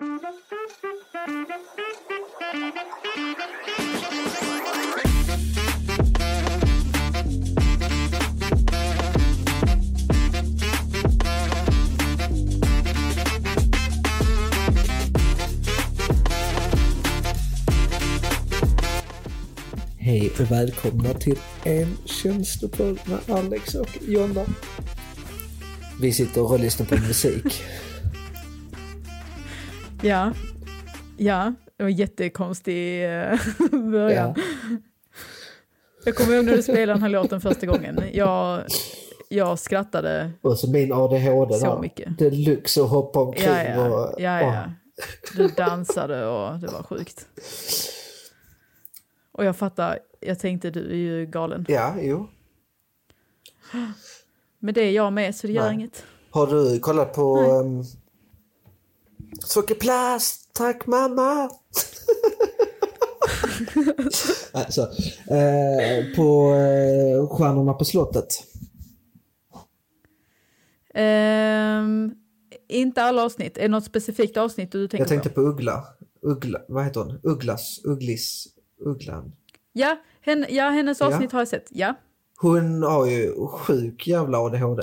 Hej och välkomna till en tjänstepodd med Alex och Jonna. Vi sitter och lyssnar på musik. Ja, ja, det var en jättekonstig eh, början. Ja. Jag kommer ihåg när du spelade den här låten första gången. Jag, jag skrattade. Och så min ADHD Så där. mycket. Deluxe och hoppa omkring Ja, ja, och... ja, ja. Du dansade och det var sjukt. Och jag fattar, jag tänkte du är ju galen. Ja, jo. Men det är jag med så det gör Nej. inget. Har du kollat på... Um, Sockerplast, tack mamma! alltså, eh, på eh, Stjärnorna på slottet. Ehm, inte alla avsnitt. Är det något specifikt avsnitt du tänker Jag tänkte på? på Uggla. Uggla, vad heter hon? Ugglas, Ugglis, Ugglan. Ja, hen, ja, hennes Ja. avsnitt har jag sett. Ja. Hon har ju sjuk jävla ADHD.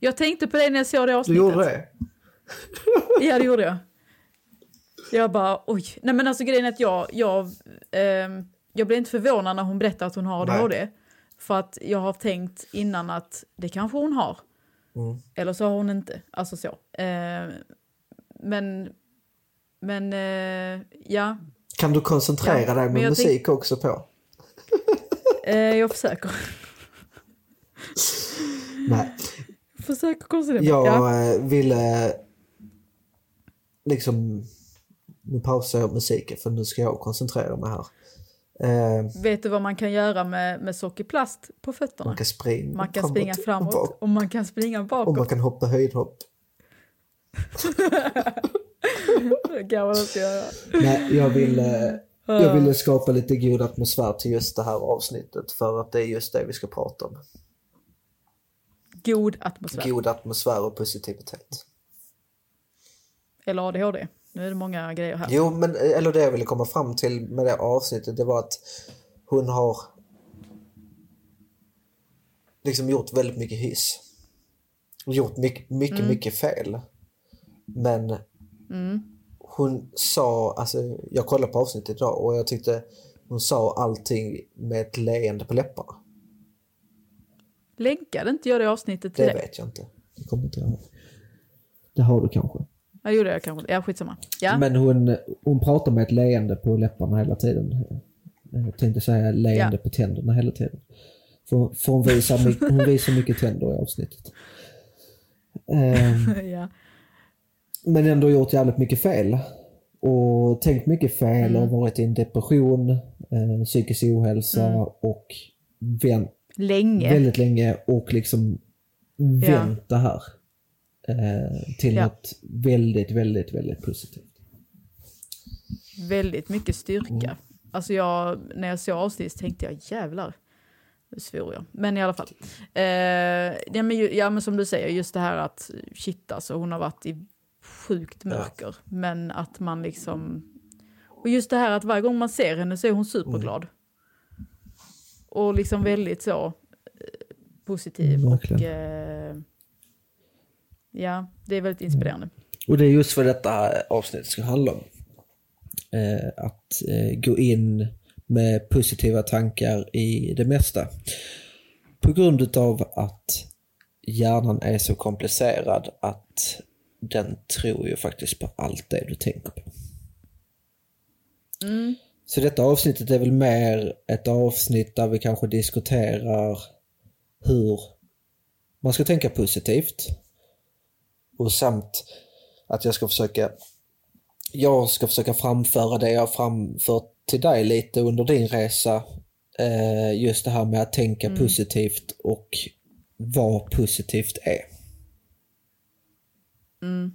Jag tänkte på det när jag såg det Du avsnittet. gjorde det? Ja, det gjorde jag. Jag bara, oj. Nej men alltså grejen är att jag, jag, ehm, jag blev inte förvånad när hon berättade att hon har Nej. ADHD. För att jag har tänkt innan att det kanske hon har. Mm. Eller så har hon inte. Alltså så. Ehm, men, men eh, ja, Kan du koncentrera Ja, dig med musik också på? eh, jag försöker. Nej. försöker koncentrera mig. Jag Ja. eh, ville liksom... Nu pausar jag musiken för nu ska jag koncentrera mig här. Eh, Vet du vad man kan göra med, med sockerplast på fötterna? man kan springa Man kan framåt springa och framåt bak. och man kan springa bakåt. Och man kan hoppa höjdhopp. Det kan man också göra. Nej, jag ville, jag ville skapa lite god atmosfär till just det här avsnittet för att det är just det vi ska prata om. God atmosfär. God atmosfär och positivitet. Eller ADHD. Nu är det många grejer här. Jo, men eller det jag ville komma fram till med det avsnittet det var att hon har liksom gjort väldigt mycket hyss. Gjort mycket, mycket, Mm. mycket fel. Men hon sa, alltså jag kollade på avsnittet idag och jag tyckte hon sa allting med ett leende på läpparna. Länkade inte jag det avsnittet till Det det? vet jag inte. Det kommer inte jag ihåg. Det har du kanske. Ja, det gjorde jag kanske. Ja, skitsamma. Ja. Men hon, hon pratar med ett leende på läpparna hela tiden. Jag tänkte säga leende Ja. på tänderna hela tiden. För, för hon, visar mycket, hon visar mycket tänder i avsnittet. Ehm, ja. men ändå gjort jävligt mycket fel. Och tänkt mycket fel Mm. och varit i en depression, eh, psykisk ohälsa Mm. och vänt Länge. väldigt länge och liksom Ja. vänt det här eh, till Ja. något väldigt, väldigt, väldigt positivt. Väldigt mycket styrka. Mm. Alltså jag, när jag såg avsnittet tänkte jag jävlar. Nu svor jag. Men i alla fall. Eh, ja, men, ja men som du säger, just det här att shit alltså hon har varit i sjukt mörker. Men att man liksom... Och just det här att varje gång man ser henne så är hon superglad. Och liksom väldigt så eh, positiv. Mm, och verkligen. eh, ja, det är väldigt inspirerande. Och det är just vad detta avsnitt ska handla om. Eh, att eh, gå in med positiva tankar i det mesta. På grund utav att hjärnan är så komplicerad att den tror ju faktiskt på allt det du tänker på. Mm. Så detta avsnittet är väl mer ett avsnitt där vi kanske diskuterar hur man ska tänka positivt. Och samt att jag ska försöka jag ska försöka framföra det jag framfört till dig lite under din resa. Eh, just det här med att tänka positivt och vad positivt är.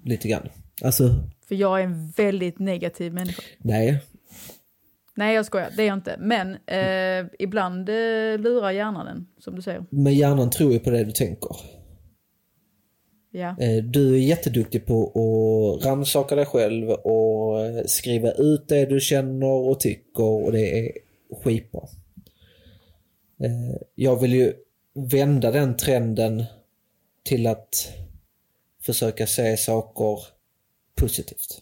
Lite grann. Alltså, För jag är en väldigt negativ människa. nej. Nej, jag skojar. Det är jag inte. Men eh, ibland eh, lurar hjärnan den, som du säger. Men hjärnan tror ju på det du tänker. Ja. Eh, Du är jätteduktig på att rannsaka dig själv och eh, skriva ut det du känner och tycker och det är skitbra. Eh, Jag vill ju vända den trenden till att försöka se saker positivt.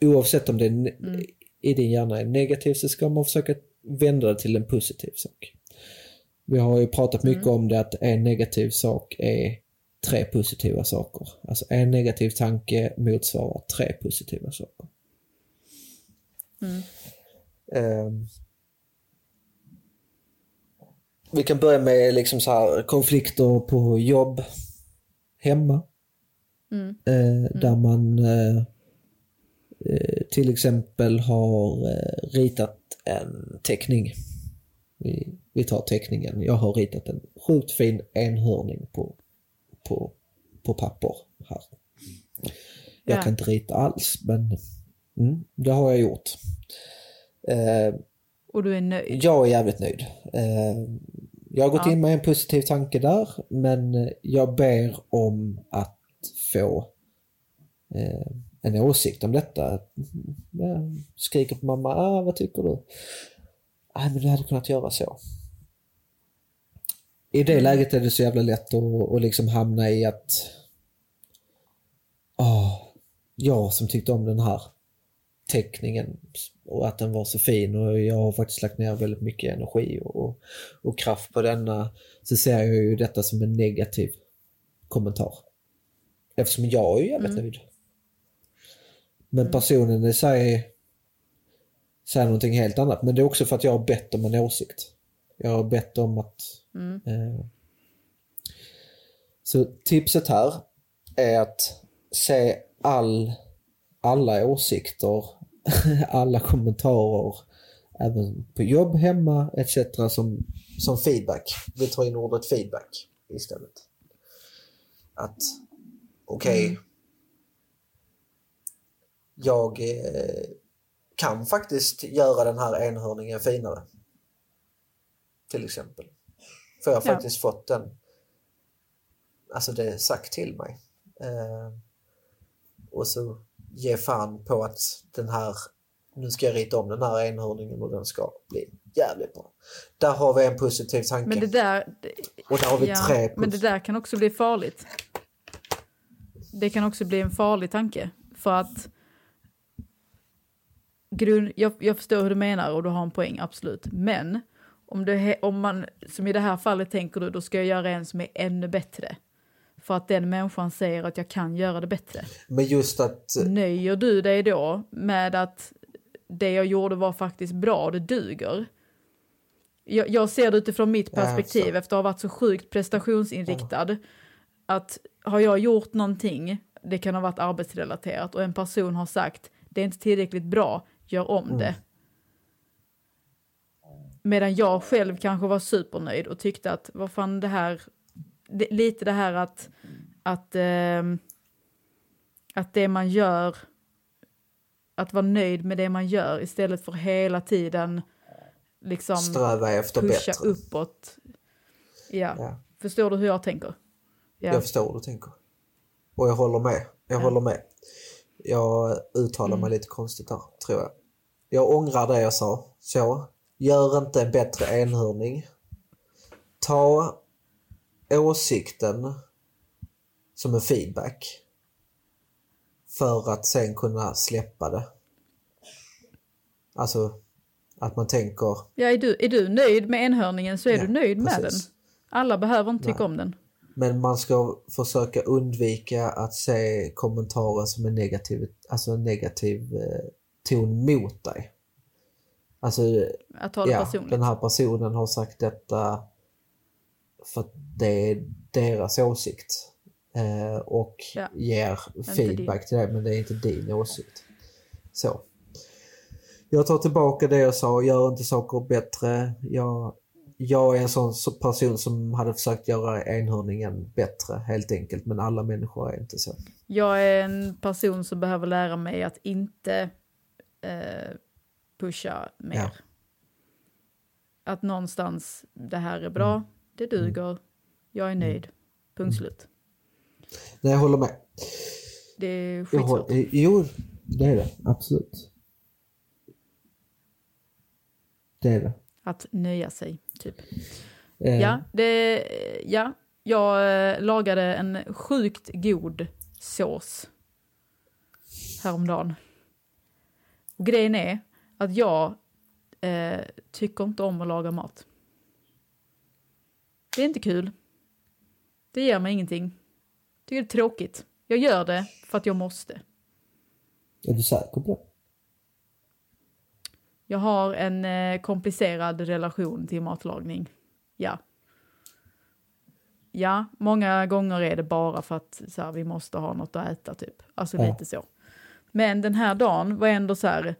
Oavsett om det är ne- i din hjärna är negativt så ska man försöka vända det till en positiv sak. Vi har ju pratat mycket om det att en negativ sak är tre positiva saker. Alltså en negativ tanke motsvarar tre positiva saker. Ehm. vi kan börja med liksom så här, konflikter på jobb, hemma. Eh, Där man eh, eh, till exempel har eh, ritat en teckning. Vi, vi tar teckningen. Jag har ritat en sjukt fin enhörning på, på, på papper här. Jag Ja. kan inte rita alls men mm, det har jag gjort. Eh, Och du är nöjd. jag är jävligt nöjd. Eh, jag har gått Ja. in med en positiv tanke där, men jag ber om att få eh, en åsikt om detta. Jag skriker på mamma, ah, vad tycker du? Nej, men du hade kunnat göra så. I det läget är det så jävla lätt att, att liksom hamna i att ah, jag som tyckte om den här teckningen och att den var så fin och jag har faktiskt lagt ner väldigt mycket energi och, och kraft på denna så ser jag ju detta som en negativ kommentar. Eftersom jag är ju jävligt nöjd. Men personen i sig säger någonting helt annat. Men det är också för att jag har bett om en åsikt. Jag har bett om att... Eh, så tipset här är att se all, alla åsikter, alla kommentarer, även på jobb, hemma etc. som, som feedback. Vi tar in ordet feedback istället. Att okej, jag eh, kan faktiskt göra den här enhörningen finare. Till exempel. För jag har Ja. faktiskt fått den, alltså det sagt till mig. Eh, och så ge fan på att den här, nu ska jag rita om den här enhörningen och den ska bli jävligt bra. Där har vi en positiv tanke. Men det där... och där har vi Ja, tre men det där kan också bli farligt. Det kan också bli en farlig tanke. För att... Grund, jag, jag förstår hur du menar och du har en poäng, absolut. Men om, det, om man, som i det här fallet tänker du, då ska jag göra en som är ännu bättre. För att den människan säger att jag kan göra det bättre. Men just att Nöjer du dig då med att det jag gjorde var faktiskt bra, det duger? Jag, jag ser det utifrån mitt Ja, perspektiv så. efter att ha varit så sjukt prestationsinriktad. Att har jag gjort någonting, det kan ha varit arbetsrelaterat och en person har sagt det är inte tillräckligt bra, gör om det. Medan jag själv kanske var supernöjd och tyckte att vad fan det här, det, lite det här att, att, ehm, att det man gör, att vara nöjd med det man gör istället för hela tiden liksom sträva efter pusha bättre. uppåt. Ja. Ja. förstår du hur jag tänker? Ja. Jag förstår vad du tänker. Och jag håller med. Jag håller med. Jag uttalar mig lite konstigt där, tror jag. Jag ångrar det jag sa. Så, gör inte en bättre enhörning. Ta åsikten som en feedback. För att sen kunna släppa det. Alltså, att man tänker... Ja, är, du, är du nöjd med enhörningen så är Ja, du nöjd med precis. den. Alla behöver inte tycka Nej. om den. Men man ska försöka undvika att se kommentarer som är negativ, alltså en negativ eh, ton mot dig. Alltså, Att ta det ja, personligt. den här personen har sagt detta för att det är deras åsikt. Eh, och Ja, ger feedback till dig, men det är inte din åsikt. Så. Jag tar tillbaka det jag sa, gör inte saker bättre. Jag, jag är en sån så- person som hade försökt göra enhörningen bättre helt enkelt, men alla människor är inte så. Jag är en person som behöver lära mig att inte eh, pusha mer. Ja. Att någonstans, det här är bra, Mm. det duger, jag är nöjd, punkt slut. Nej, jag håller med. Det är skitsvårt. håller, jo, det är det. Absolut. Det är det. Att nöja sig, typ. Eh, Ja, det, ja, jag eh, lagade en sjukt god sås häromdagen. Och grejen är att jag eh, tycker inte om att laga mat. Det är inte kul. Det ger mig ingenting. Tycker det är tråkigt. Jag gör det för att jag måste. Är du säker på det? Jag har en eh, komplicerad relation till matlagning. Ja. Ja, många gånger är det bara för att så här, vi måste ha något att äta typ. Alltså Ja. lite så. Men den här dagen var ändå så här,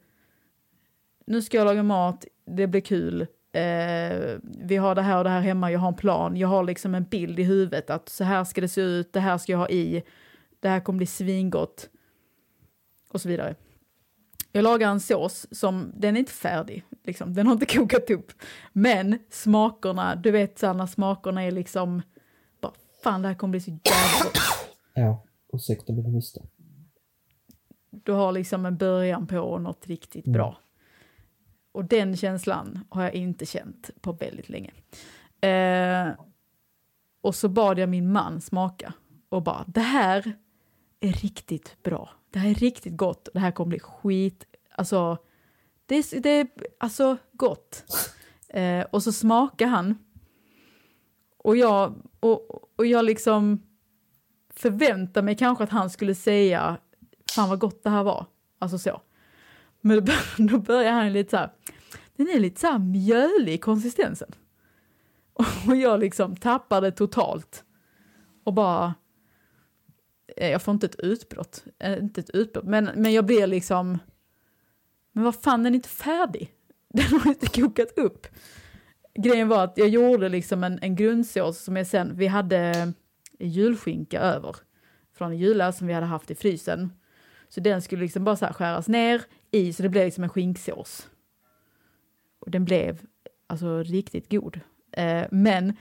nu ska jag laga mat, det blir kul. Eh, vi har det här och det här hemma, jag har en plan, jag har liksom en bild i huvudet att så här ska det se ut, det här ska jag ha i, det här kommer bli svingott. Och så vidare. Jag lagar en sås som, den är inte färdig, liksom. den har inte kokat upp. Men smakerna, du vet så när smakerna är liksom, bara, fan det här kommer bli så jävla gott. Ja. Ursäkta min hosta. Du har liksom en början på något riktigt bra. Och den känslan har jag inte känt på väldigt länge. Eh, och så bad jag min man smaka och bara, det här är riktigt bra. Det här är riktigt gott. Det här kommer bli skit, alltså, det är, det är alltså gott. Eh, och så smakar han. Och jag, och, och jag liksom förväntade mig kanske att han skulle säga fan vad gott det här var. Alltså så. Men då, börjar han lite så här, den är lite så här mjölig i konsistensen. Och jag liksom tappar det totalt. Och bara, eh, jag får inte ett utbrott, eh, inte ett utbrott, men, men jag blir liksom, men vad fan den är inte färdig. Den har inte kokat upp. Grejen var att jag gjorde liksom en, en grundsås som jag sen, vi hade eh, julskinka över från jular som vi hade haft i frysen. Så den skulle liksom bara så här skäras ner i så det blev liksom en skinksås. Och den blev alltså riktigt god. Eh, men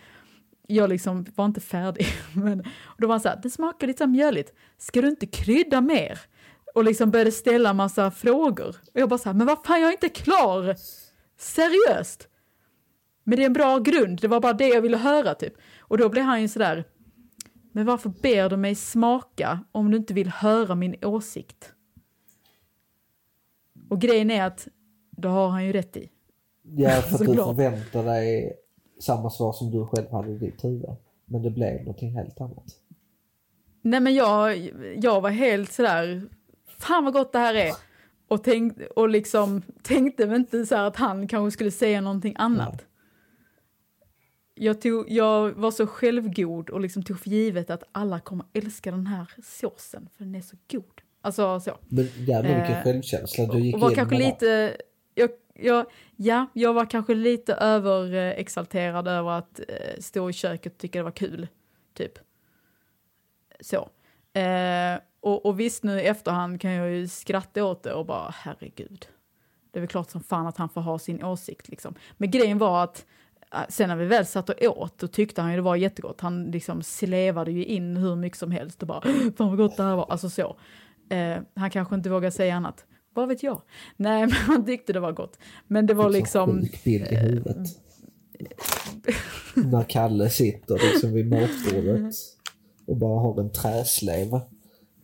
jag liksom var inte färdig. men, och då var han så här, det smakar lite så mjöligt. Ska du inte krydda mer? Och liksom började ställa massa frågor. Och jag bara så här, men vad fan jag är inte klar! Seriöst! Men det är en bra grund, det var bara det jag ville höra typ. Och då blev han ju sådär, men varför ber du mig smaka om du inte vill höra min åsikt? Och grejen är att då har han ju rätt i. Ja, för att du förväntar dig samma svar som du själv hade i ditt huvud. Men det blev någonting helt annat. Nej men jag, jag var helt sådär, fan vad gott det här är. Och, tänk, och liksom tänkte väl inte så här att han kanske skulle säga någonting annat. Jag, tog, jag var så självgod och liksom tog för givet att alla kommer älska den här såsen för den är så god. Alltså så. Men vilken Eh, självkänsla du gick och var in kanske med lite, jag, jag, ja, jag var kanske lite överexalterad över att eh, stå i köket och tycka det var kul, typ. Så. Eh, och, och visst nu i efterhand kan jag ju skratta åt det och bara herregud. Det är väl klart som fan att han får ha sin åsikt liksom. Men grejen var att eh, sen när vi väl satt och åt då tyckte han ju det var jättegott. Han liksom slevade ju in hur mycket som helst och bara fan vad gott det här var. Alltså så. Eh, han kanske inte vågar säga annat. Vad vet jag? Nej, men han tyckte det var gott. Men det var liksom... bild i huvudet. När Kalle sitter liksom vid matbordet och bara har en träslev.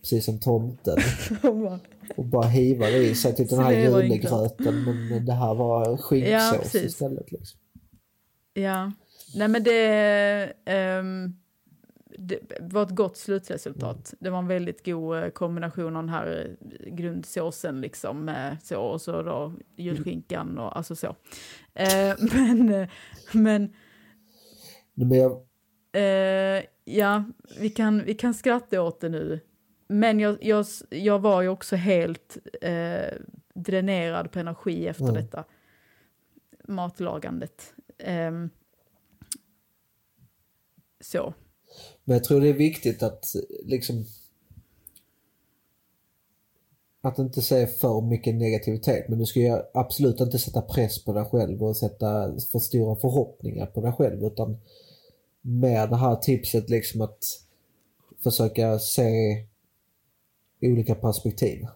Precis som tomten. Och bara hivar i sig typ den här julegröten men det här var Ja, skinksås precis. istället. Liksom. Ja, nej men det, ehm, det var ett gott slutresultat. Det var en väldigt god eh, kombination av den här eh, grundsåsen liksom så och så då julskinkan och alltså så. Eh, men, eh, men Men jag, eh, ja, vi kan, vi kan skratta åt det nu. Men jag, jag, jag var ju också helt eh, dränerad på energi efter Mm. detta matlagandet. Ehm, så. Men jag tror det är viktigt att liksom att inte se för mycket negativitet men du ska ju absolut inte sätta press på dig själv och sätta för stora förhoppningar på dig själv utan med det här tipset liksom att försöka se olika perspektiv.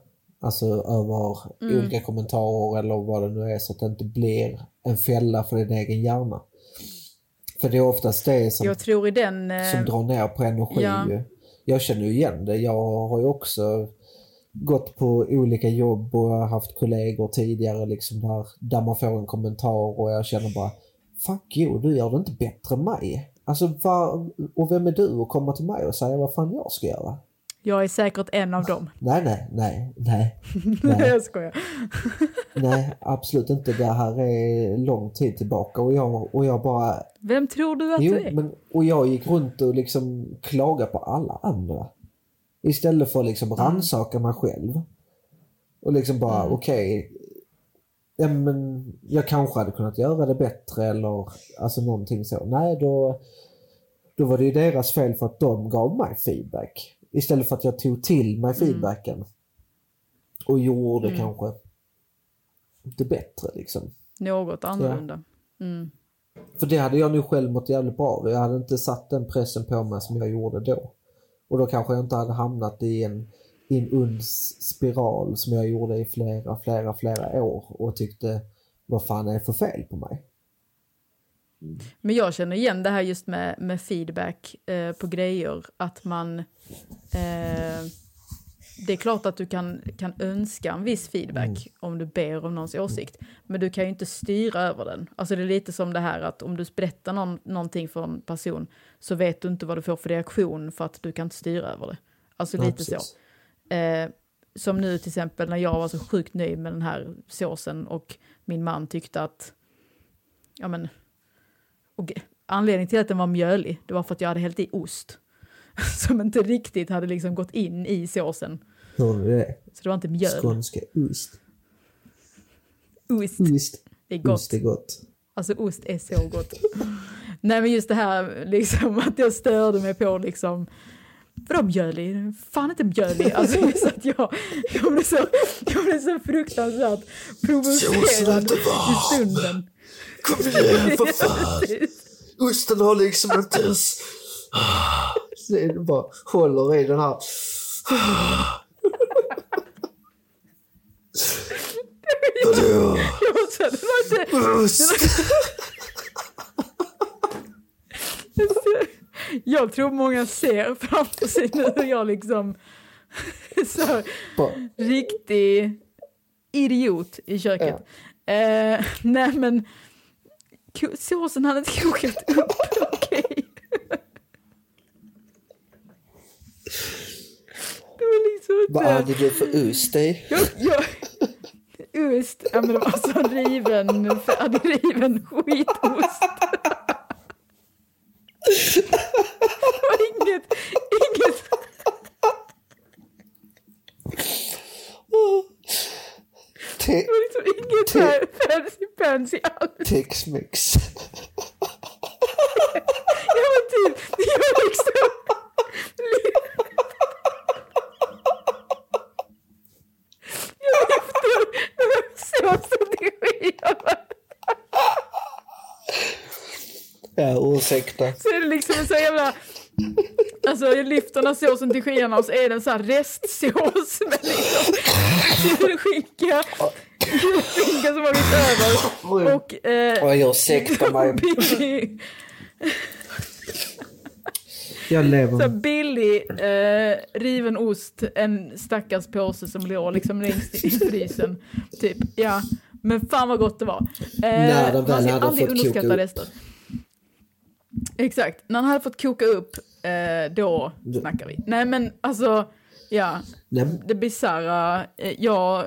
Alltså över Mm. olika kommentarer eller vad det nu är så att det inte blir en fälla för din egen hjärna. För det är oftast det som, Jag tror i den... eh, som drar ner på energi. ja. Jag känner ju igen det. Jag har ju också gått på olika jobb och jag har haft kollegor tidigare liksom där, där man får en kommentar och jag känner bara Fuck you, du gör det inte bättre än mig. Alltså, var, och vem är du att komma till mig och säga vad fan jag ska göra? Jag är säkert en av dem. Nej, nej, nej, nej. Nej, jag skojar. nej, absolut inte. Det här är lång tid tillbaka och jag, och jag bara... Vem tror du att Jo, du är? men, och jag gick runt och liksom klagade på alla andra. Istället för att liksom rannsaka mig själv. Och liksom bara, Mm. okej. ja, men jag kanske hade kunnat göra det bättre eller alltså någonting så. Nej, då, då var det ju deras fel för att de gav mig feedback. Istället för att jag tog till mig feedbacken. Och gjorde Mm. kanske det bättre liksom. Något annorlunda. Mm. För det hade jag nog själv mått jävligt bra av. Jag hade inte satt den pressen på mig som jag gjorde då. Och då kanske jag inte hade hamnat i en, i en ond spiral som jag gjorde i flera, flera, flera år och tyckte vad fan är det för fel på mig? Men jag känner igen det här just med, med feedback eh, på grejer. Att man... Eh, det är klart att du kan, kan önska en viss feedback om du ber om någons åsikt. Men du kan ju inte styra över den. Alltså det är lite som det här att om du berättar någon, någonting för en person så vet du inte vad du får för reaktion för att du kan inte styra över det. Alltså lite så. precis. Eh, som nu till exempel när jag var så sjukt nöjd med den här såsen och min man tyckte att, ja men, och anledningen till att den var mjölig, det var för att jag hade hällt i ost. Som inte riktigt hade liksom gått in i såsen. Hörde du det? Så det var inte mjöl. Skånska ost. Ost, Ost. det är gott. Ost är gott. Alltså ost är så gott. Nej men just det här liksom att jag störde mig på liksom Vadå mjölig? Fan inte mjölig. Alltså just att jag, jag, blev så, jag blev så fruktansvärt provocerad i stunden. Kom igen för fan! Osten har liksom inte ens... Det bara håller i den här... Vadå? Det var inte, Ost? jag tror många ser framför sig nu hur jag liksom så riktig idiot i köket. Eh, nej men såsen hade inte kokat upp, okej. Det var liksom inte... Vad hade du för ost i? Jag, jag, ost, ja men det var alltså riven, hade riven skitost. Det var inget, inget, Te- det var liksom inget här fancy fancy alls. Tex-Mex. Ja men typ, det var liksom... Jag lyfter såsen till skivan. Ja, ursäkta. Så är det liksom en sån jävla... Alltså jag lyfter den här såsen till skivorna och så är det en sån här restsås med liksom julskinka, julskinka som har blivit över och... Eh, Oj, ursäkta mig. billig, Jag så lever. billig eh, riven ost, en stackars påse som låg liksom längst i frysen. Typ, ja. Men fan vad gott det var. Eh, När den väl hade aldrig fått koka underskatta upp. rester. Exakt, när han hade fått koka upp, eh, då snackar vi. Nej men alltså, ja, Nej, det bisarra, eh, jag,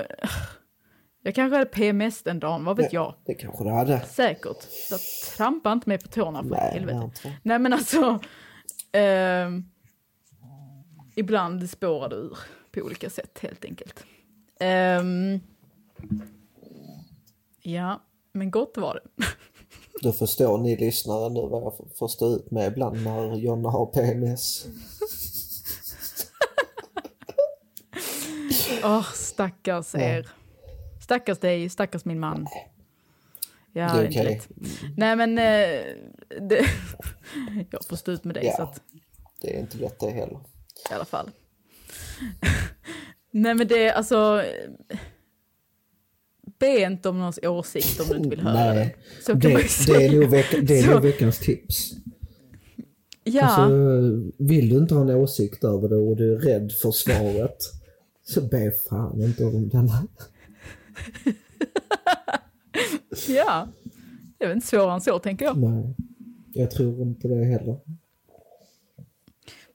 jag kanske hade PMS den dagen, vad vet jag? det kanske du hade. Säkert. Så trampa inte mig på tårna för Nej, helvete. Nej men alltså, ehm, ibland spårar det ur på olika sätt helt enkelt. Ehm, ja, men gott var det. Då förstår ni lyssnare nu vad jag får- stå ut med ibland när Jonna har PMS. Åh, stackars er. Stackars dig, stackars min man. Ja, Det det är är inte okej. lätt. Nej men, eh, det, jag får stå ut med dig Ja. så att, Det är inte lätt det heller. I alla fall. Nej men det är alltså... Be inte om någons åsikt om du inte vill höra Nej, det. Det, är nog veck, det är nog veckans tips. Ja, Alltså, vill du inte ha en åsikt över det och du är rädd för svaret så be fan inte om den. ja. Det är väl inte svårare än så tänker jag. Nej, jag tror inte det heller.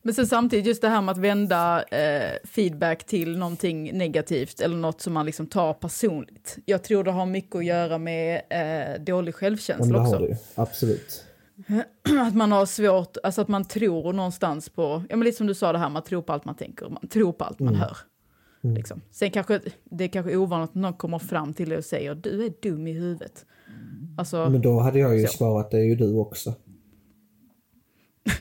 Men sen samtidigt just det här med att vända eh, feedback till någonting negativt eller något som man liksom tar personligt. Jag tror det har mycket att göra med eh, dålig självkänsla det också. har du ju, absolut. Att man har svårt, alltså att man tror någonstans på, ja men lite som du sa det här, man tror på allt man tänker, man tror på allt man hör. Liksom. Sen kanske, det är kanske ovanligt att någon kommer fram till dig och säger du är dum i huvudet. Alltså, Men då hade jag ju Så. svarat det är ju du också.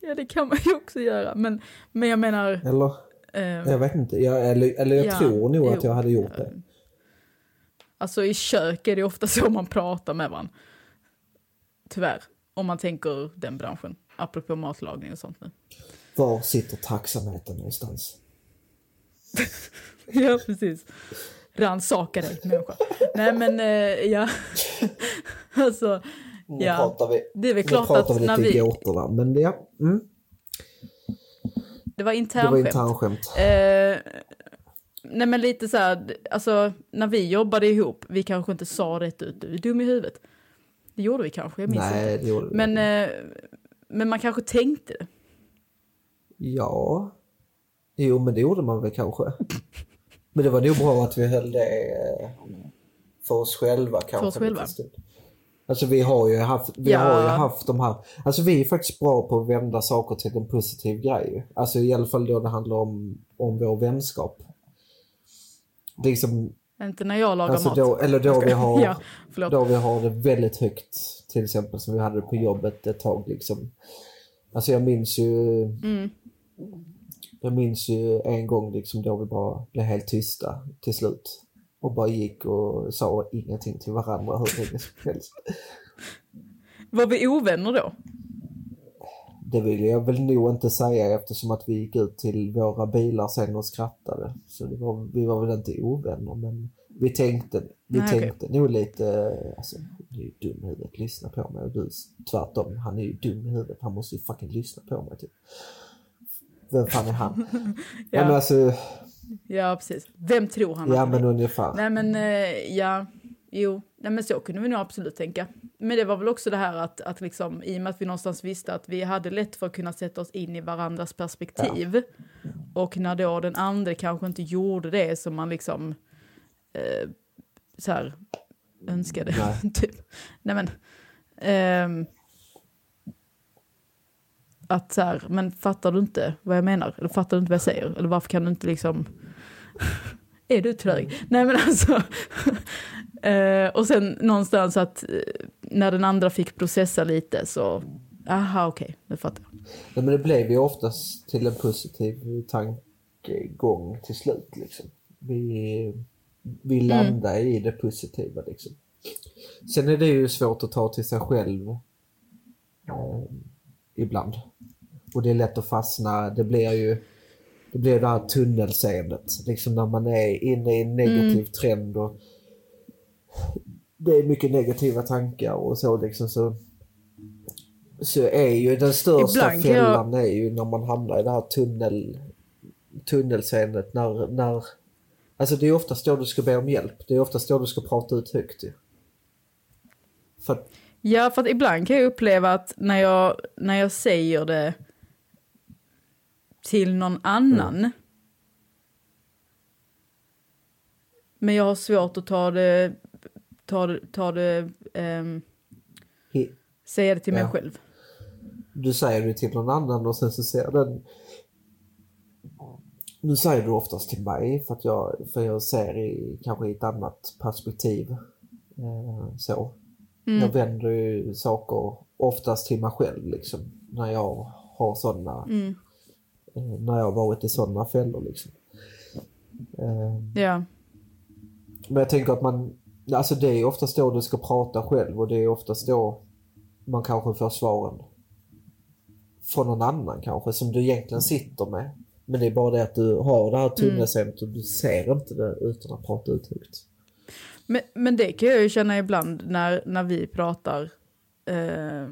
ja det kan man ju också göra, men, men jag menar, Eller? eh, Jag vet inte. Jag, eller, eller jag Ja, tror nog att jo. jag hade gjort det. alltså i kök är det ofta så man pratar med varandra. Tyvärr, om man tänker den branschen, apropå matlagning och sånt nu. Var sitter tacksamheten någonstans? Ja, precis. Rannsaka dig, människa. Nej, men eh, ja. alltså, Nu ja. pratar vi, Det är väl nu klart pratar att vi när lite vi... gåtorna. Men det, ja, mm, Det var internskämt. internskämt. Eh, nej, men lite så här, alltså när vi jobbade ihop, vi kanske inte sa rätt ut, du är dum i huvudet. Det gjorde vi kanske, jag minns inte. Nej, det gjorde vi Men, inte. eh, men man kanske tänkte det. Ja. Jo, men det gjorde man väl kanske. Men det var nog bra att vi höll det eh, för oss själva kanske. oss själva. Alltså vi har ju haft, vi Ja. har ju haft de här, alltså vi är faktiskt bra på att vända saker till en positiv grej. Alltså i alla fall då det handlar om, om vår vänskap. Liksom, Inte när jag lagar alltså mat. då, eller då vi har, Ja, då vi har det väldigt högt, till exempel som vi hade det på jobbet ett tag liksom. Alltså jag minns ju, Mm. Jag minns ju en gång liksom då vi bara blev helt tysta till slut. Och bara gick och sa ingenting till varandra hur länge som helst. Var vi ovänner då? Det vill jag väl nog inte säga eftersom att vi gick ut till våra bilar sen och skrattade. Så det var, vi var väl inte ovänner men vi tänkte, vi Nej, tänkte nog lite, alltså du är ju dum i huvudet, lyssna på mig. Och du tvärtom, han är ju dum i huvudet, han måste ju fucking lyssna på mig typ. Vem fan är han? ja. men alltså, Ja, precis. Vem tror han ja att han men är? ungefär. Nej men eh, ja, jo, nej men så kunde vi nog absolut tänka. Men det var väl också det här att, att liksom, i och med att vi någonstans visste att vi hade lätt för att kunna sätta oss in i varandras perspektiv. Och när då den andra kanske inte gjorde det som man liksom eh, så här önskade. Nej. typ. Nej men. ehm, att så här, men fattar du inte vad jag menar? Eller fattar du inte vad jag säger? Eller varför kan du inte liksom... är du trög? Nej men alltså. eh, och sen någonstans att eh, när den andra fick processa lite så, aha okej, nu fattar jag. Nej, men det blev ju oftast till en positiv tankegång till slut. Liksom. Vi, vi landade i det positiva. Liksom. Sen är det ju svårt att ta till sig själv eh, ibland. Och det är lätt att fastna. Det blir ju det blir det här tunnelseendet. Liksom när man är inne i en negativ trend och det är mycket negativa tankar och så liksom så så är ju den största Ibland kan jag- fällan är ju när man hamnar i det här tunnel, tunnelseendet när, när Alltså det är oftast då du ska be om hjälp. Det är oftast då du ska prata ut högt ju. För Ja, för att ibland kan jag uppleva att när jag, när jag säger det till någon annan. Men jag har svårt att ta det, ta det, ta det ehm, he- säga det till mig Ja. själv. du säger det till någon annan och sen så ser den Nu säger du oftast till mig för att jag, för jag ser i, kanske i ett annat perspektiv. Eh, så. Jag vänder ju saker oftast till mig själv liksom. När jag har sådana, eh, när jag varit i sådana fällor liksom. Eh, Ja, men jag tänker att man, alltså det är oftast då du ska prata själv och det är oftast då man kanske får svaren. från någon annan kanske som du egentligen sitter med. Men det är bara det att du har det här tunnelseendet och du ser inte det utan att prata ut högt. Men, men det kan jag ju känna ibland när, när vi pratar. Eh,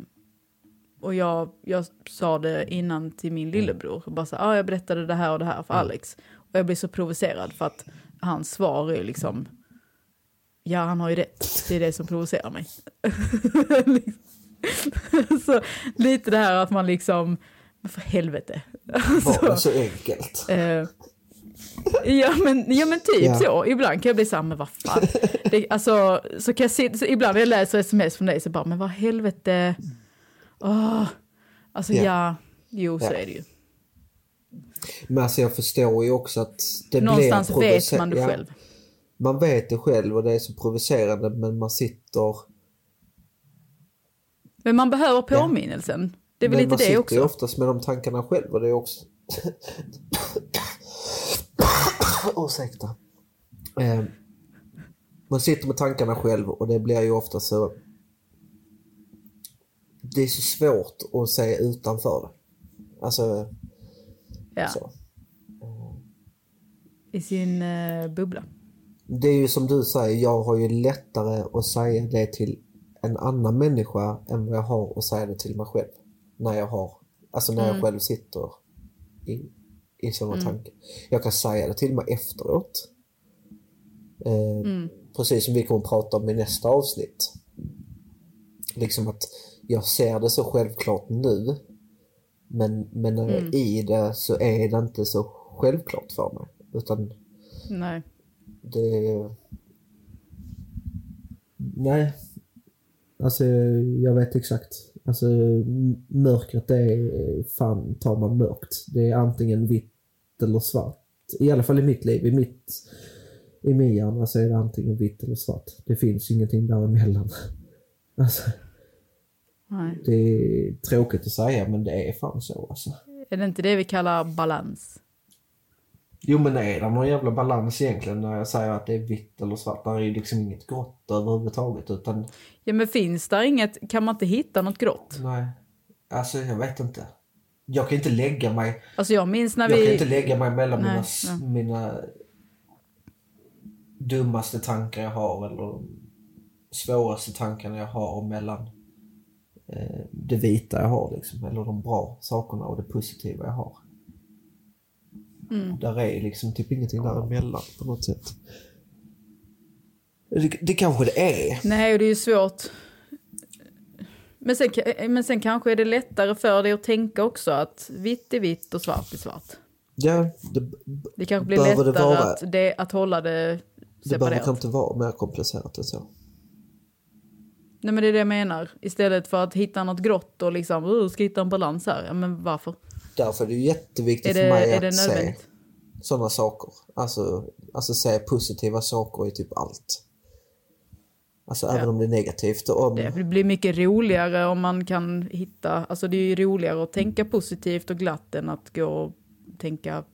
och jag, jag sa det innan till min lillebror. Bara så, ah, jag berättade det här och det här för Alex. Och jag blir så provocerad för att hans svar är liksom. Ja, han har ju rätt. Det är det som provocerar mig. så lite det här att man liksom, men för helvete. Var det så enkelt? Eh, ja, men, ja men typ Ja. så. Ibland kan jag bli så här, men vad fan. Det, alltså, så kan jag se, så ibland när jag läser sms från dig så bara, men vad helvete. Åh. Alltså Ja. ja, jo så är det ju. Men alltså jag förstår ju också att det Någonstans blir vet man det ja, själv. Man vet det själv och det är så provocerande men man sitter... Men man behöver påminnelsen. Det är väl men lite man det sitter också. ju oftast med de tankarna själv och det är också... Ursäkta. Eh, man sitter med tankarna själv och det blir ju ofta så... Det är så svårt att se utanför det. Alltså, Ja, så. i sin eh, bubbla. Det är ju som du säger, jag har ju lättare att säga det till en annan människa än vad jag har att säga det till mig själv. När jag har, alltså när jag själv sitter i, i sådana tankar. Jag kan säga det till mig efteråt. Eh, Precis som vi kommer att prata om i nästa avsnitt. Liksom att jag ser det så självklart nu. Men, men när jag är i det så är det inte så självklart för mig. Utan Nej. det... Nej. Alltså jag vet exakt. Alltså mörkret det är fan tar man mörkt. Det är antingen vitt eller svart. I alla fall i mitt liv. I mitt i min hjärna så är det antingen vitt eller svart. Det finns ingenting däremellan. Alltså, Nej. det är tråkigt att säga men det är fan så alltså. Är det inte det vi kallar balans? Jo men är det någon jävla balans egentligen när jag säger att det är vitt eller svart? Där är ju liksom inget grått överhuvudtaget utan Ja men finns där inget, kan man inte hitta något grått? Nej, alltså jag vet inte. Jag kan inte lägga mig, Alltså jag minns när jag kan vi... inte lägga mig mellan Nej, mina, nej. mina dummaste tankar jag har eller svåraste tankarna jag har mellan det vita jag har liksom, eller de bra sakerna och det positiva jag har. Mm. Där är liksom typ ingenting däremellan på något sätt. Det, det kanske det är. Nej, det är ju svårt. Men sen, men sen kanske är det lättare för dig att tänka också att vitt är vitt och svart är svart. Ja, det, Det kanske blir Behöver det lättare vara- att, det, att hålla det det behöver separerat. inte vara mer komplicerat än så. Nej men det är det jag menar. Istället för att hitta något grått och liksom, uh, ska hitta en balans här. Ja, men varför? Därför är det jätteviktigt Är för det, mig är att se sådana saker. Alltså, alltså se positiva saker i typ allt. Alltså även om det är negativt. och Om, Det blir mycket roligare om man kan hitta, alltså det är ju roligare att tänka positivt och glatt än att gå och tänka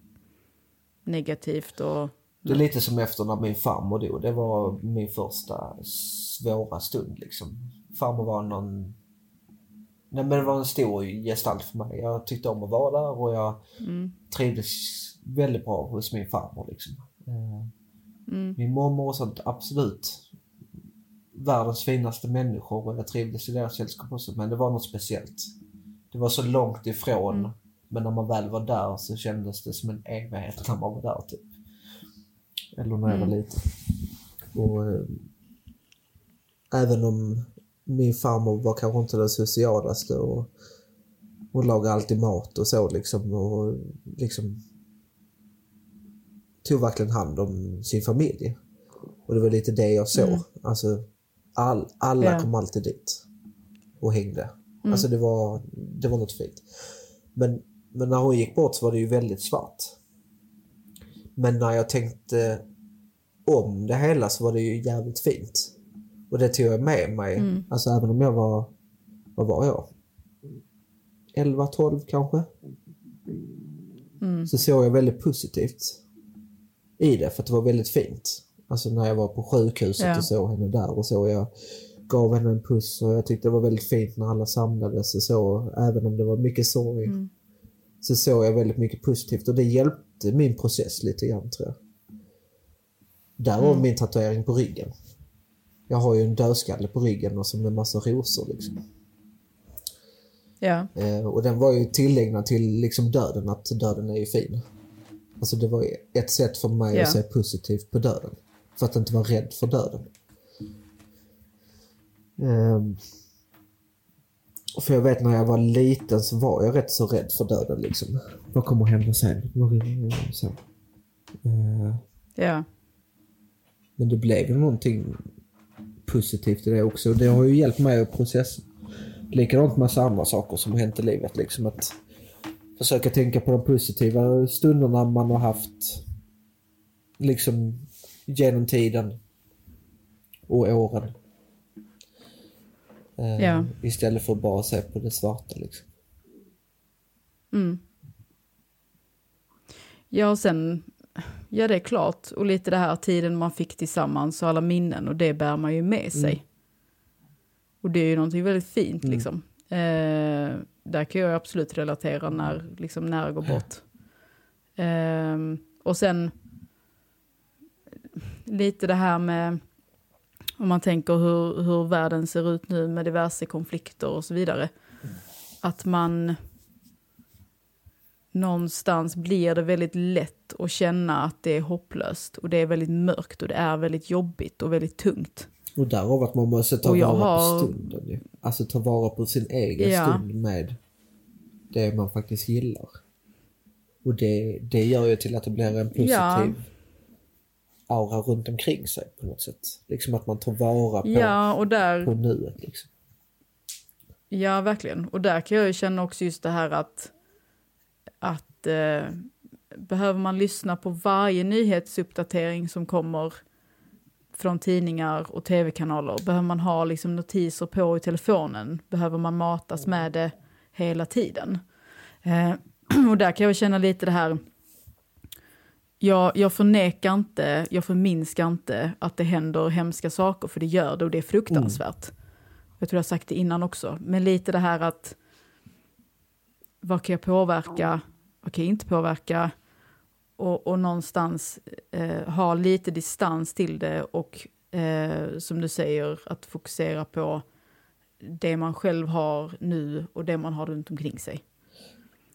negativt och... Det är lite som efter när min farmor dog. Det var min första svåra stund liksom. Farmor var någon... Nej men det var en stor gestalt för mig. Jag tyckte om att vara där och jag trivdes väldigt bra hos min farmor liksom. Eh, Min mormor och sånt, absolut. Världens finaste människor och jag trivdes i deras sällskap också. Men det var något speciellt. Det var så långt ifrån. Men när man väl var där så kändes det som en evighet när man var där typ. Eller när jag var liten. Och, eh, även om min farmor var kanske inte den socialaste och hon lagade alltid mat och så liksom. Och liksom tog verkligen hand om sin familj. Och det var lite det jag såg. Alltså, all, alla Ja. kom alltid dit och hängde. Alltså det var, det var något fint. Men, men när hon gick bort så var det ju väldigt svart. Men när jag tänkte om det hela så var det ju jävligt fint. Och det tog jag med mig. Alltså även om jag var, vad var jag? 11, 12 kanske? Så såg jag väldigt positivt i det för att det var väldigt fint. Alltså när jag var på sjukhuset Ja. och såg henne där och så jag gav henne en puss och jag tyckte det var väldigt fint när alla samlades och så, även om det var mycket sorg. Mm. Så såg jag väldigt mycket positivt och det hjälpte min process lite grann tror jag. Därav Mm. min tatuering på ryggen. Jag har ju en dödskalle på ryggen och som en massa rosor liksom. Ja, Eh, och den var ju tillägnad till liksom döden, att döden är ju fin. Alltså det var ett sätt för mig Ja. att se positivt på döden. För att inte vara rädd för döden. Ehm, för jag vet när jag var liten så var jag rätt så rädd för döden liksom. Vad kommer hända sen? Vad- Så. Eh, ja, men det blev ju någonting positivt i det också. Det har ju hjälpt mig att processa. Likadant massa andra saker som har hänt i livet. Liksom att försöka tänka på de positiva stunderna man har haft. Liksom genom tiden. Och åren. Eh, Ja. Istället för att bara se på det svarta liksom. mm. Ja, och sen, ja det är klart, och lite det här tiden man fick tillsammans och alla minnen och det bär man ju med sig. Och det är ju någonting väldigt fint liksom. Eh, där kan jag absolut relatera när, liksom, när det går bort. Eh, och sen lite det här med, om man tänker hur, hur världen ser ut nu med diverse konflikter och så vidare. Att man någonstans blir det väldigt lätt att känna att det är hopplöst och det är väldigt mörkt och det är väldigt jobbigt och väldigt tungt. Och därav att man måste ta vara har- på stunden. ju. Alltså ta vara på sin egen Ja. stund med det man faktiskt gillar. Och det, det gör ju till att det blir en positiv Ja. Aura runt omkring sig på något sätt. Liksom att man tar vara på, Ja, och där... på nuet liksom. Ja, verkligen. Och där kan jag ju känna också just det här att, att eh, behöver man lyssna på varje nyhetsuppdatering som kommer från tidningar och tv-kanaler, behöver man ha liksom notiser på i telefonen, behöver man matas med det hela tiden. Eh, och där kan jag känna lite det här, jag, jag förnekar inte, jag förminskar inte att det händer hemska saker, för det gör det och det är fruktansvärt. Jag tror jag har sagt det innan också. Men lite det här att vad kan jag påverka, vad kan jag inte påverka? Och, och någonstans eh, ha lite distans till det och eh, som du säger att fokusera på det man själv har nu och det man har runt omkring sig.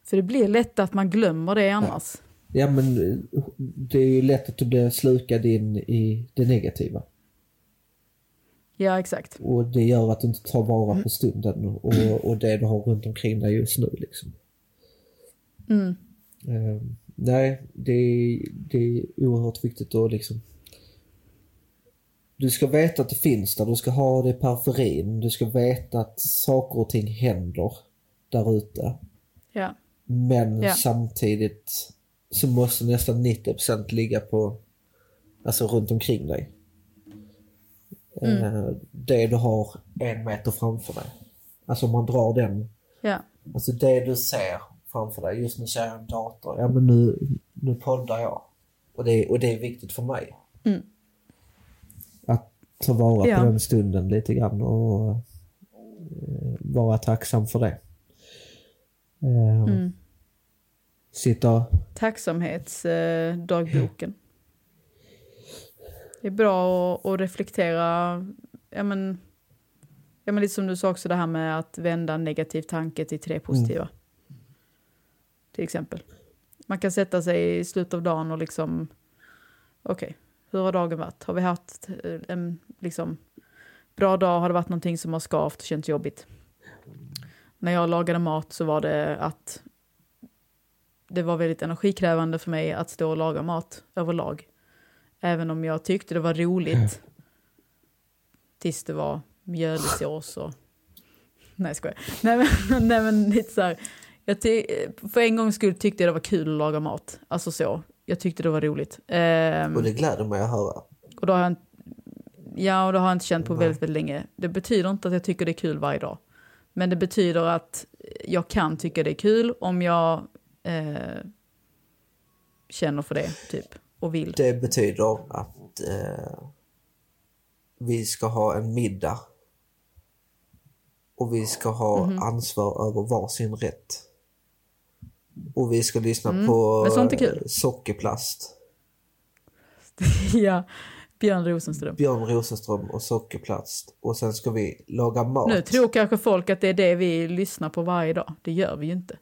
För det blir lätt att man glömmer det annars. Ja men eh, det är ju lätt att du blir slukad in i det negativa. Ja, exakt. Och det gör att du inte tar vara på stunden och, och det du har runt omkring dig just nu liksom. Mm. Eh, nej, det är, det är oerhört viktigt att liksom... Du ska veta att det finns där, du ska ha det i periferin, du ska veta att saker och ting händer där ute. Ja. Men Ja. samtidigt så måste nästan 90% ligga på, alltså runt omkring dig. Eh, det du har en meter framför dig. Alltså om man drar den Ja. Alltså det du ser framför dig, just nu ser jag en dator, ja men nu, nu poddar jag. Och det, och det är viktigt för mig. Mm. Att ta vara Ja. på den stunden lite grann och eh, vara tacksam för det. Eh, Mm. Sitta, Tacksamhetsdagboken. Det är bra att, att reflektera, ja men, ja men lite som du sa också det här med att vända en negativ tanke till tre positiva. Till exempel. Man kan sätta sig i slutet av dagen och liksom, okej, hur har dagen varit? Har vi haft eh, en liksom, bra dag? Har det varit någonting som har skavt och känts jobbigt? När jag lagade mat så var det att det var väldigt energikrävande för mig att stå och laga mat överlag. Även om jag tyckte det var roligt. Tills det var mjölig sås och... Nej, jag. Nej, men, nej, men lite så här. Jag för en gångs skull tyckte jag det var kul att laga mat. Alltså så. Jag tyckte det var roligt. Ehm, och det gläder mig att höra. och då har jag, inte- ja, och det har jag inte känt på Nej. väldigt, väldigt länge. Det betyder inte att jag tycker det är kul varje dag. Men det betyder att jag kan tycka det är kul om jag eh, känner för det, typ. Och vill. Det betyder att eh, vi ska ha en middag och vi ska ha Mhm. ansvar över varsin rätt. Och vi ska lyssna Mm, på Sockerplast. ja, Björn Rosenström. Björn Rosenström och Sockerplast. Och sen ska vi laga mat. Nu tror kanske folk att det är det vi lyssnar på varje dag. Det gör vi ju inte.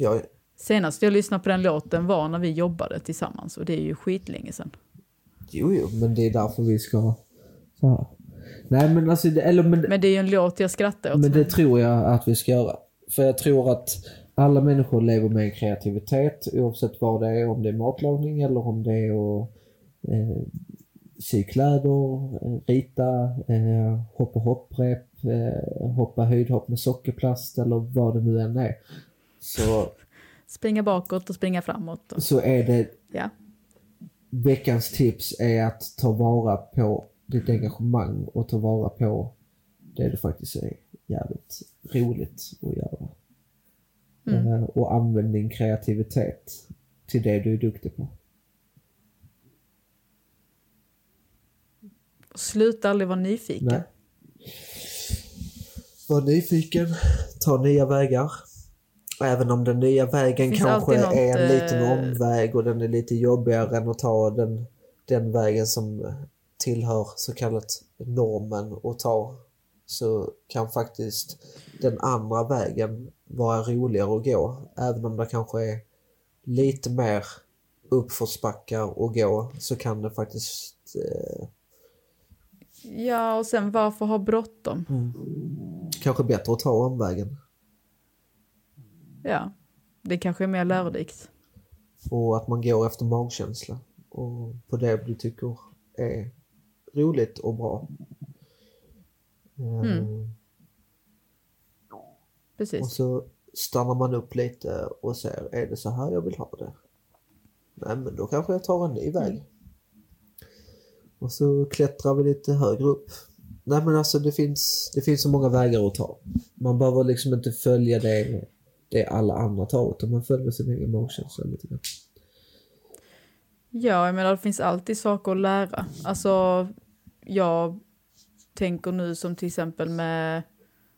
Ja, Senast jag lyssnade på den låten var när vi jobbade tillsammans och det är ju skitlänge sedan. jo, jo, men det är därför vi ska... Så här. Nej, men alltså, det, eller men, Men det är ju en låt jag skrattar åt. Men det tror jag att vi ska göra. För jag tror att alla människor lever med en kreativitet oavsett vad det är. Om det är matlagning eller om det är att eh, sy kläder, eh, rita, eh, hoppa hopprep, eh, hoppa höjdhopp med sockerplast eller vad det nu än är. Så, Springa bakåt och springa framåt. Och, så är det ja. veckans tips är att ta vara på ditt engagemang och ta vara på det du faktiskt är jävligt roligt att göra. Eh, och använd din kreativitet till det du är duktig på. Sluta aldrig vara nyfiken. Nej. Var nyfiken, ta nya vägar. Även om den nya vägen Finns kanske något, är en liten eh, omväg och den är lite jobbigare än att ta den, den vägen som tillhör så kallat normen att ta. Så kan faktiskt den andra vägen vara roligare att gå. Även om det kanske är lite mer uppförsbackar att gå så kan det faktiskt eh, Ja, och sen varför ha bråttom? kanske bättre att ta omvägen. Ja, det kanske är mer lärorikt. Och att man går efter magkänsla. Och på det du tycker är roligt och bra. Eh, Och Precis. så stannar man upp lite och ser, är det så här jag vill ha det? Nej men då kanske jag tar en ny väg. Och så klättrar vi lite högre upp. Nej men alltså det finns, det finns så många vägar att ta. Man behöver liksom inte följa det, det alla andra tar utan man följer sin egen magkänsla lite grann. Ja, jag menar det finns alltid saker att lära. Alltså, jag tänker nu som till exempel med,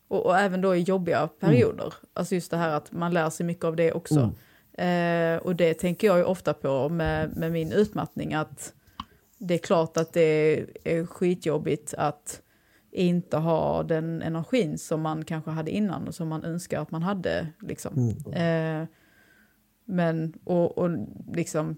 och, och även då i jobbiga perioder. Alltså just det här att man lär sig mycket av det också. Eh, och det tänker jag ju ofta på med, med min utmattning att det är klart att det är skitjobbigt att inte ha den energin som man kanske hade innan och som man önskar att man hade. Liksom. Eh, men, och, och liksom,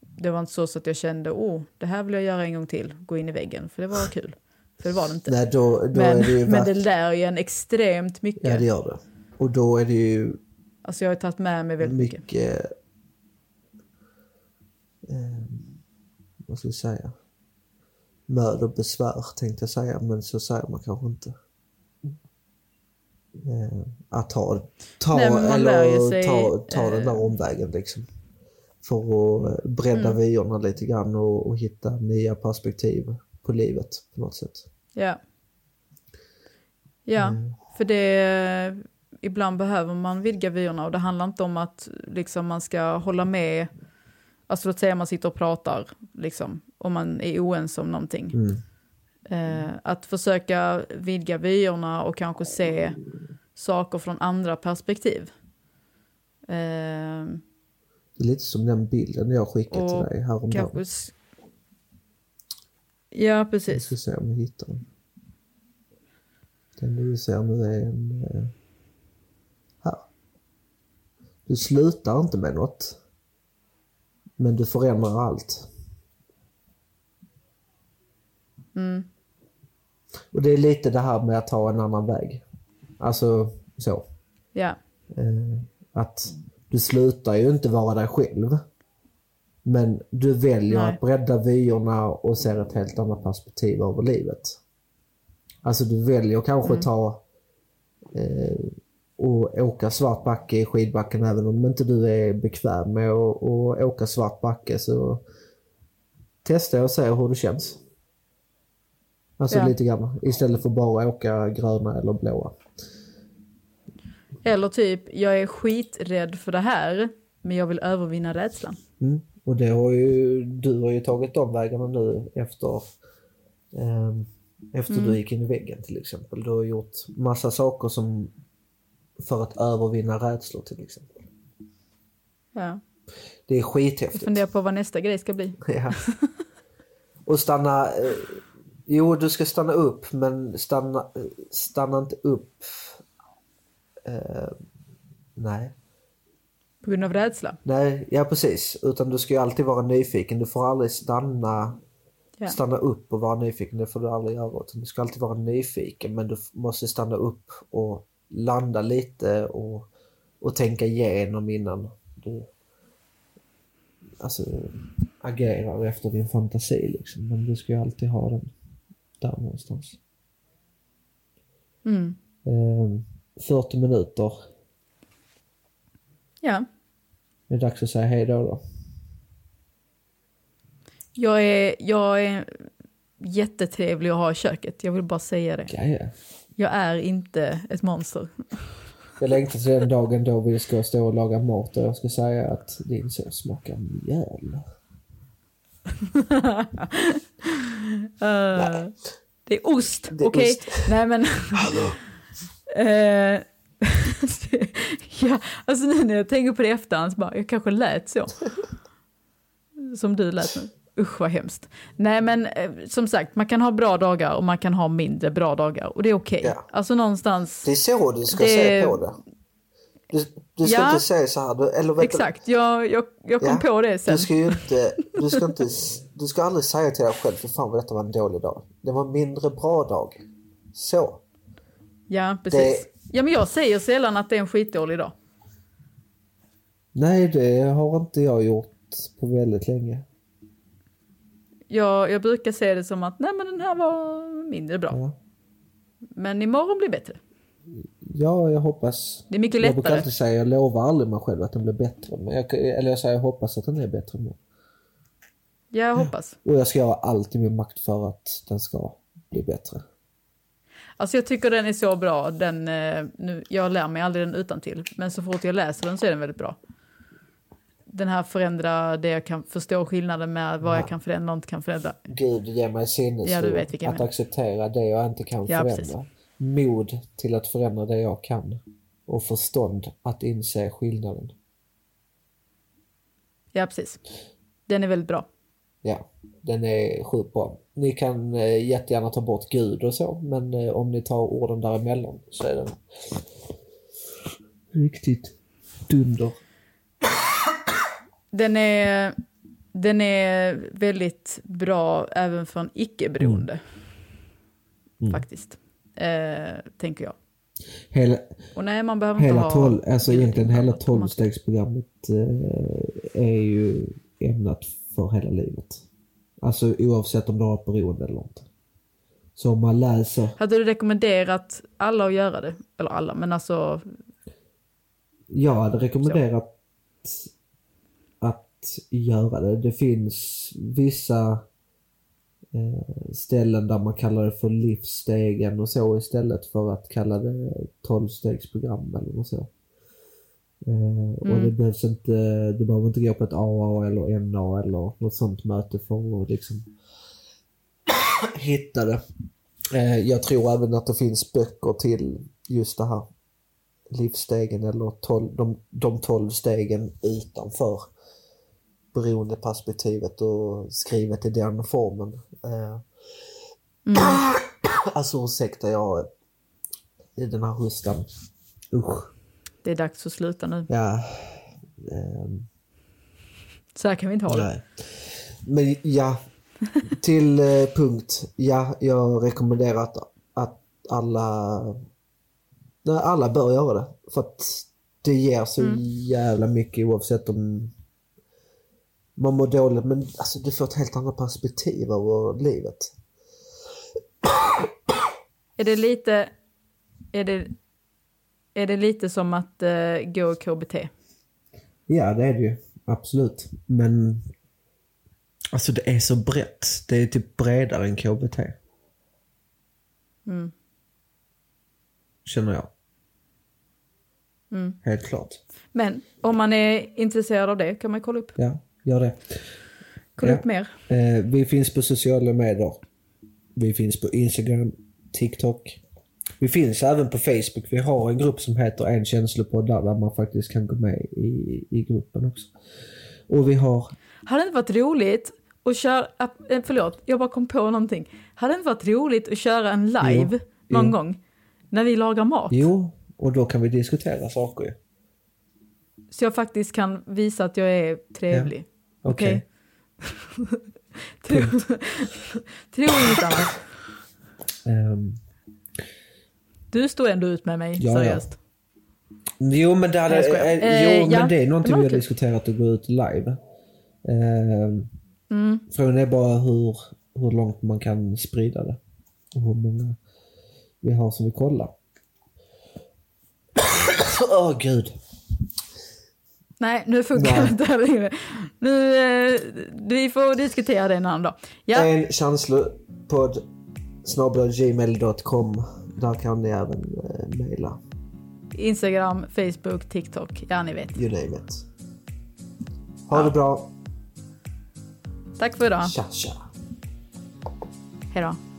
det var inte så, så att jag kände, oh, det här vill jag göra en gång till, gå in i väggen, för det var kul. För det var det inte. Nej då, då men, är det ju men det lär ju en extremt mycket. Ja det gör det. Och då är det ju Alltså jag har tagit med mig väldigt mycket. mycket... Eh, vad ska vi säga? Möd och besvär tänkte jag säga, men så säger man kanske inte. Eh, att ta, ta, Nej, eller sig, ta, ta den där eh, omvägen liksom. För att eh, bredda Mm. vyerna lite grann och, och hitta nya perspektiv på livet på något sätt. Ja. Ja, Mm. för det, ibland behöver man vidga vyerna och det handlar inte om att liksom, man ska hålla med, alltså låt säga man sitter och pratar, liksom, om man är oense om någonting. Mm. Eh, att försöka vidga vyerna och kanske se saker från andra perspektiv. Eh, Det är lite som den bilden jag skickade till dig häromdagen. kanske... Ja, precis. ska se om jag hittar den. Den du ser nu är en... Eh, här. Du slutar inte med något. Men du förändrar allt. Mm. Och det är lite det här med att ta en annan väg. Alltså så. Ja, Eh, att du slutar ju inte vara dig själv. Men du väljer Nej. att bredda vyerna och ser ett helt annat perspektiv över livet. Alltså du väljer kanske Mm. ta eh, och åka svart backe i skidbacken även om inte du är bekväm med att, åka svart backe så testa och se hur det känns. Alltså Ja. lite grann istället för bara åka gröna eller blåa. eller typ, jag är skiträdd för det här, men jag vill övervinna rädslan. Mm. Och det har ju, du har ju tagit de vägarna nu efter, ehm, Efter Mm. du gick in i väggen till exempel. Du har gjort massa saker som för att övervinna rädslor till exempel. Ja. Det är Jag skithäftigt. funderar på vad nästa grej ska bli. Ja. Och stanna... Eh, jo, du ska stanna upp men stanna, eh, stanna inte upp. Eh, nej. På grund av rädsla. Nej, ja precis. Utan du ska ju alltid vara nyfiken. Du får aldrig stanna, Ja. stanna upp och vara nyfiken. Det får du aldrig göra. Utan du ska alltid vara nyfiken men du måste stanna upp och landa lite och, och tänka igenom innan du alltså, agerar efter din fantasi. Liksom. Men du ska ju alltid ha den där någonstans. Mm. Eh, 40 minuter. Ja. Det är dags att säga hej då. då. Jag är, jag är jättetrevlig att ha i köket. Jag vill bara säga det. Ja, ja. Jag är inte ett monster. Jag längtar till den dagen då vi ska stå och laga mat och jag ska säga att din sås smakar mjöl. Eh, det är ost, okej? ost. Nej men... Eh, ja, alltså nu när jag tänker på det i efterhand så bara, jag kanske lät så. Som du lät nu. Usch vad hemskt. Nej men eh, som sagt, man kan ha bra dagar och man kan ha mindre bra dagar och det är okej. Ja. Alltså någonstans, Det är så du ska Det- se på det. Du, du ska Ja. inte säga så här, du, eller vet du- exakt, jag, jag, jag kom Ja, på det sen. Du ska ju inte, du ska inte, du ska aldrig säga till dig själv, för fan vad detta var en dålig dag. Det var en mindre bra dag. Så. Ja, precis. Ja men jag säger sällan att det är en skitdålig dag. Nej, det har inte jag gjort på väldigt länge. Jag, jag brukar se det som att nej men den här var mindre bra. Ja, Men imorgon blir bättre. ja jag hoppas. Det är mycket Jag brukar lättare. alltid säga, jag lovar aldrig mig själv att den blir bättre. Men jag, eller jag säger, jag hoppas att den är bättre nu. Ja, jag hoppas. Och jag ska göra allt i min makt för att den ska bli bättre. Alltså jag tycker den är så bra. Den, eh, nu, jag lär mig aldrig den utan till, men så fort jag läser den så är den väldigt bra. Den här förändra det jag kan förstå skillnaden med vad jag kan förändra och inte kan förändra. Gud ge mig sinnesro Ja, att menar. acceptera det jag inte kan Ja, förändra. precis. Mod till att förändra det jag kan. Och förstånd att inse skillnaden. Ja, precis. Den är väldigt bra. Ja, den är sjukt bra. Ni kan eh, jättegärna ta bort Gud och så, men eh, om ni tar orden däremellan så är den riktigt dunder. Den är, den är väldigt bra även för en icke-beroende. Mm. Faktiskt. Eh, tänker jag. Hela, Och nej, man behöver inte hela ha... tolv, alltså egentligen hela tolvstegsprogrammet eh, är ju ämnat för hela livet. Alltså oavsett om du har ett beroende eller inte. Så om man läser, Hade du rekommenderat alla att göra det? Eller alla, men alltså... jag hade rekommenderat att göra det. Det finns vissa eh, ställen där man kallar det för livsstegen och så istället för att kalla det tolvstegsprogram eller så. Eh, Och Mm. det behövs inte, du behöver inte gå på ett AA eller NA eller något sånt möte för att liksom hitta det. Eh, jag tror även att det finns böcker till just det här livsstegen eller tolv, de, de tolv stegen utanför beroendeperspektivet och skrivet i den formen. Eh, Mm. alltså ursäkta jag i den här hostan. Usch. Det är dags att sluta nu. Ja. ehm, Så här kan vi inte ha det. nej. Men ja, till eh, punkt. Ja, jag rekommenderar att, att alla, alla bör göra det. För att det ger så Mm. jävla mycket oavsett om man mår dåligt. Men alltså, du får ett helt annat perspektiv över livet. Är det lite... Är det, är det lite som att eh, gå KBT? Ja, det är det ju. Absolut. Men alltså det är så brett. Det är typ bredare än KBT. Mm. Känner jag. Mm. Helt klart. Men om man är intresserad av det kan man kolla upp, Ja, gör det. kolla Ja. upp mer. Eh, vi finns på sociala medier. Vi finns på Instagram, TikTok. Vi finns även på Facebook. Vi har en grupp som heter En känslopodd där, där man faktiskt kan gå med i, i gruppen också. Och vi har... Hade det inte varit roligt att köra, äh, förlåt, jag bara kom på någonting. Hade det inte varit roligt att köra en live Jo, någon jo. gång? När vi lagar mat? Jo, och då kan vi diskutera saker ju. Så jag faktiskt kan visa att jag är trevlig. Okej. Okej? Tro, tro inget annat. Ehm, Du står ändå ut med mig, Ja, ja. seriöst. jo, men det, hade, eh, Eh, jo, ja, men det är någonting det vi har diskuterat att gå ut live. Ehm, Mm. Frågan är bara hur, hur långt man kan sprida det. Och hur många vi har som vill kolla. Åh gud. Nej, nu funkar Nej. det inte längre. Nu, eh, vi får diskutera det en annan dag. Ja, En känslopodd gmail.com. Där kan ni även eh, mejla. Instagram, Facebook, TikTok, ja ni vet. You name it. Ha det bra. Tack för idag. Tja tja. Hej då.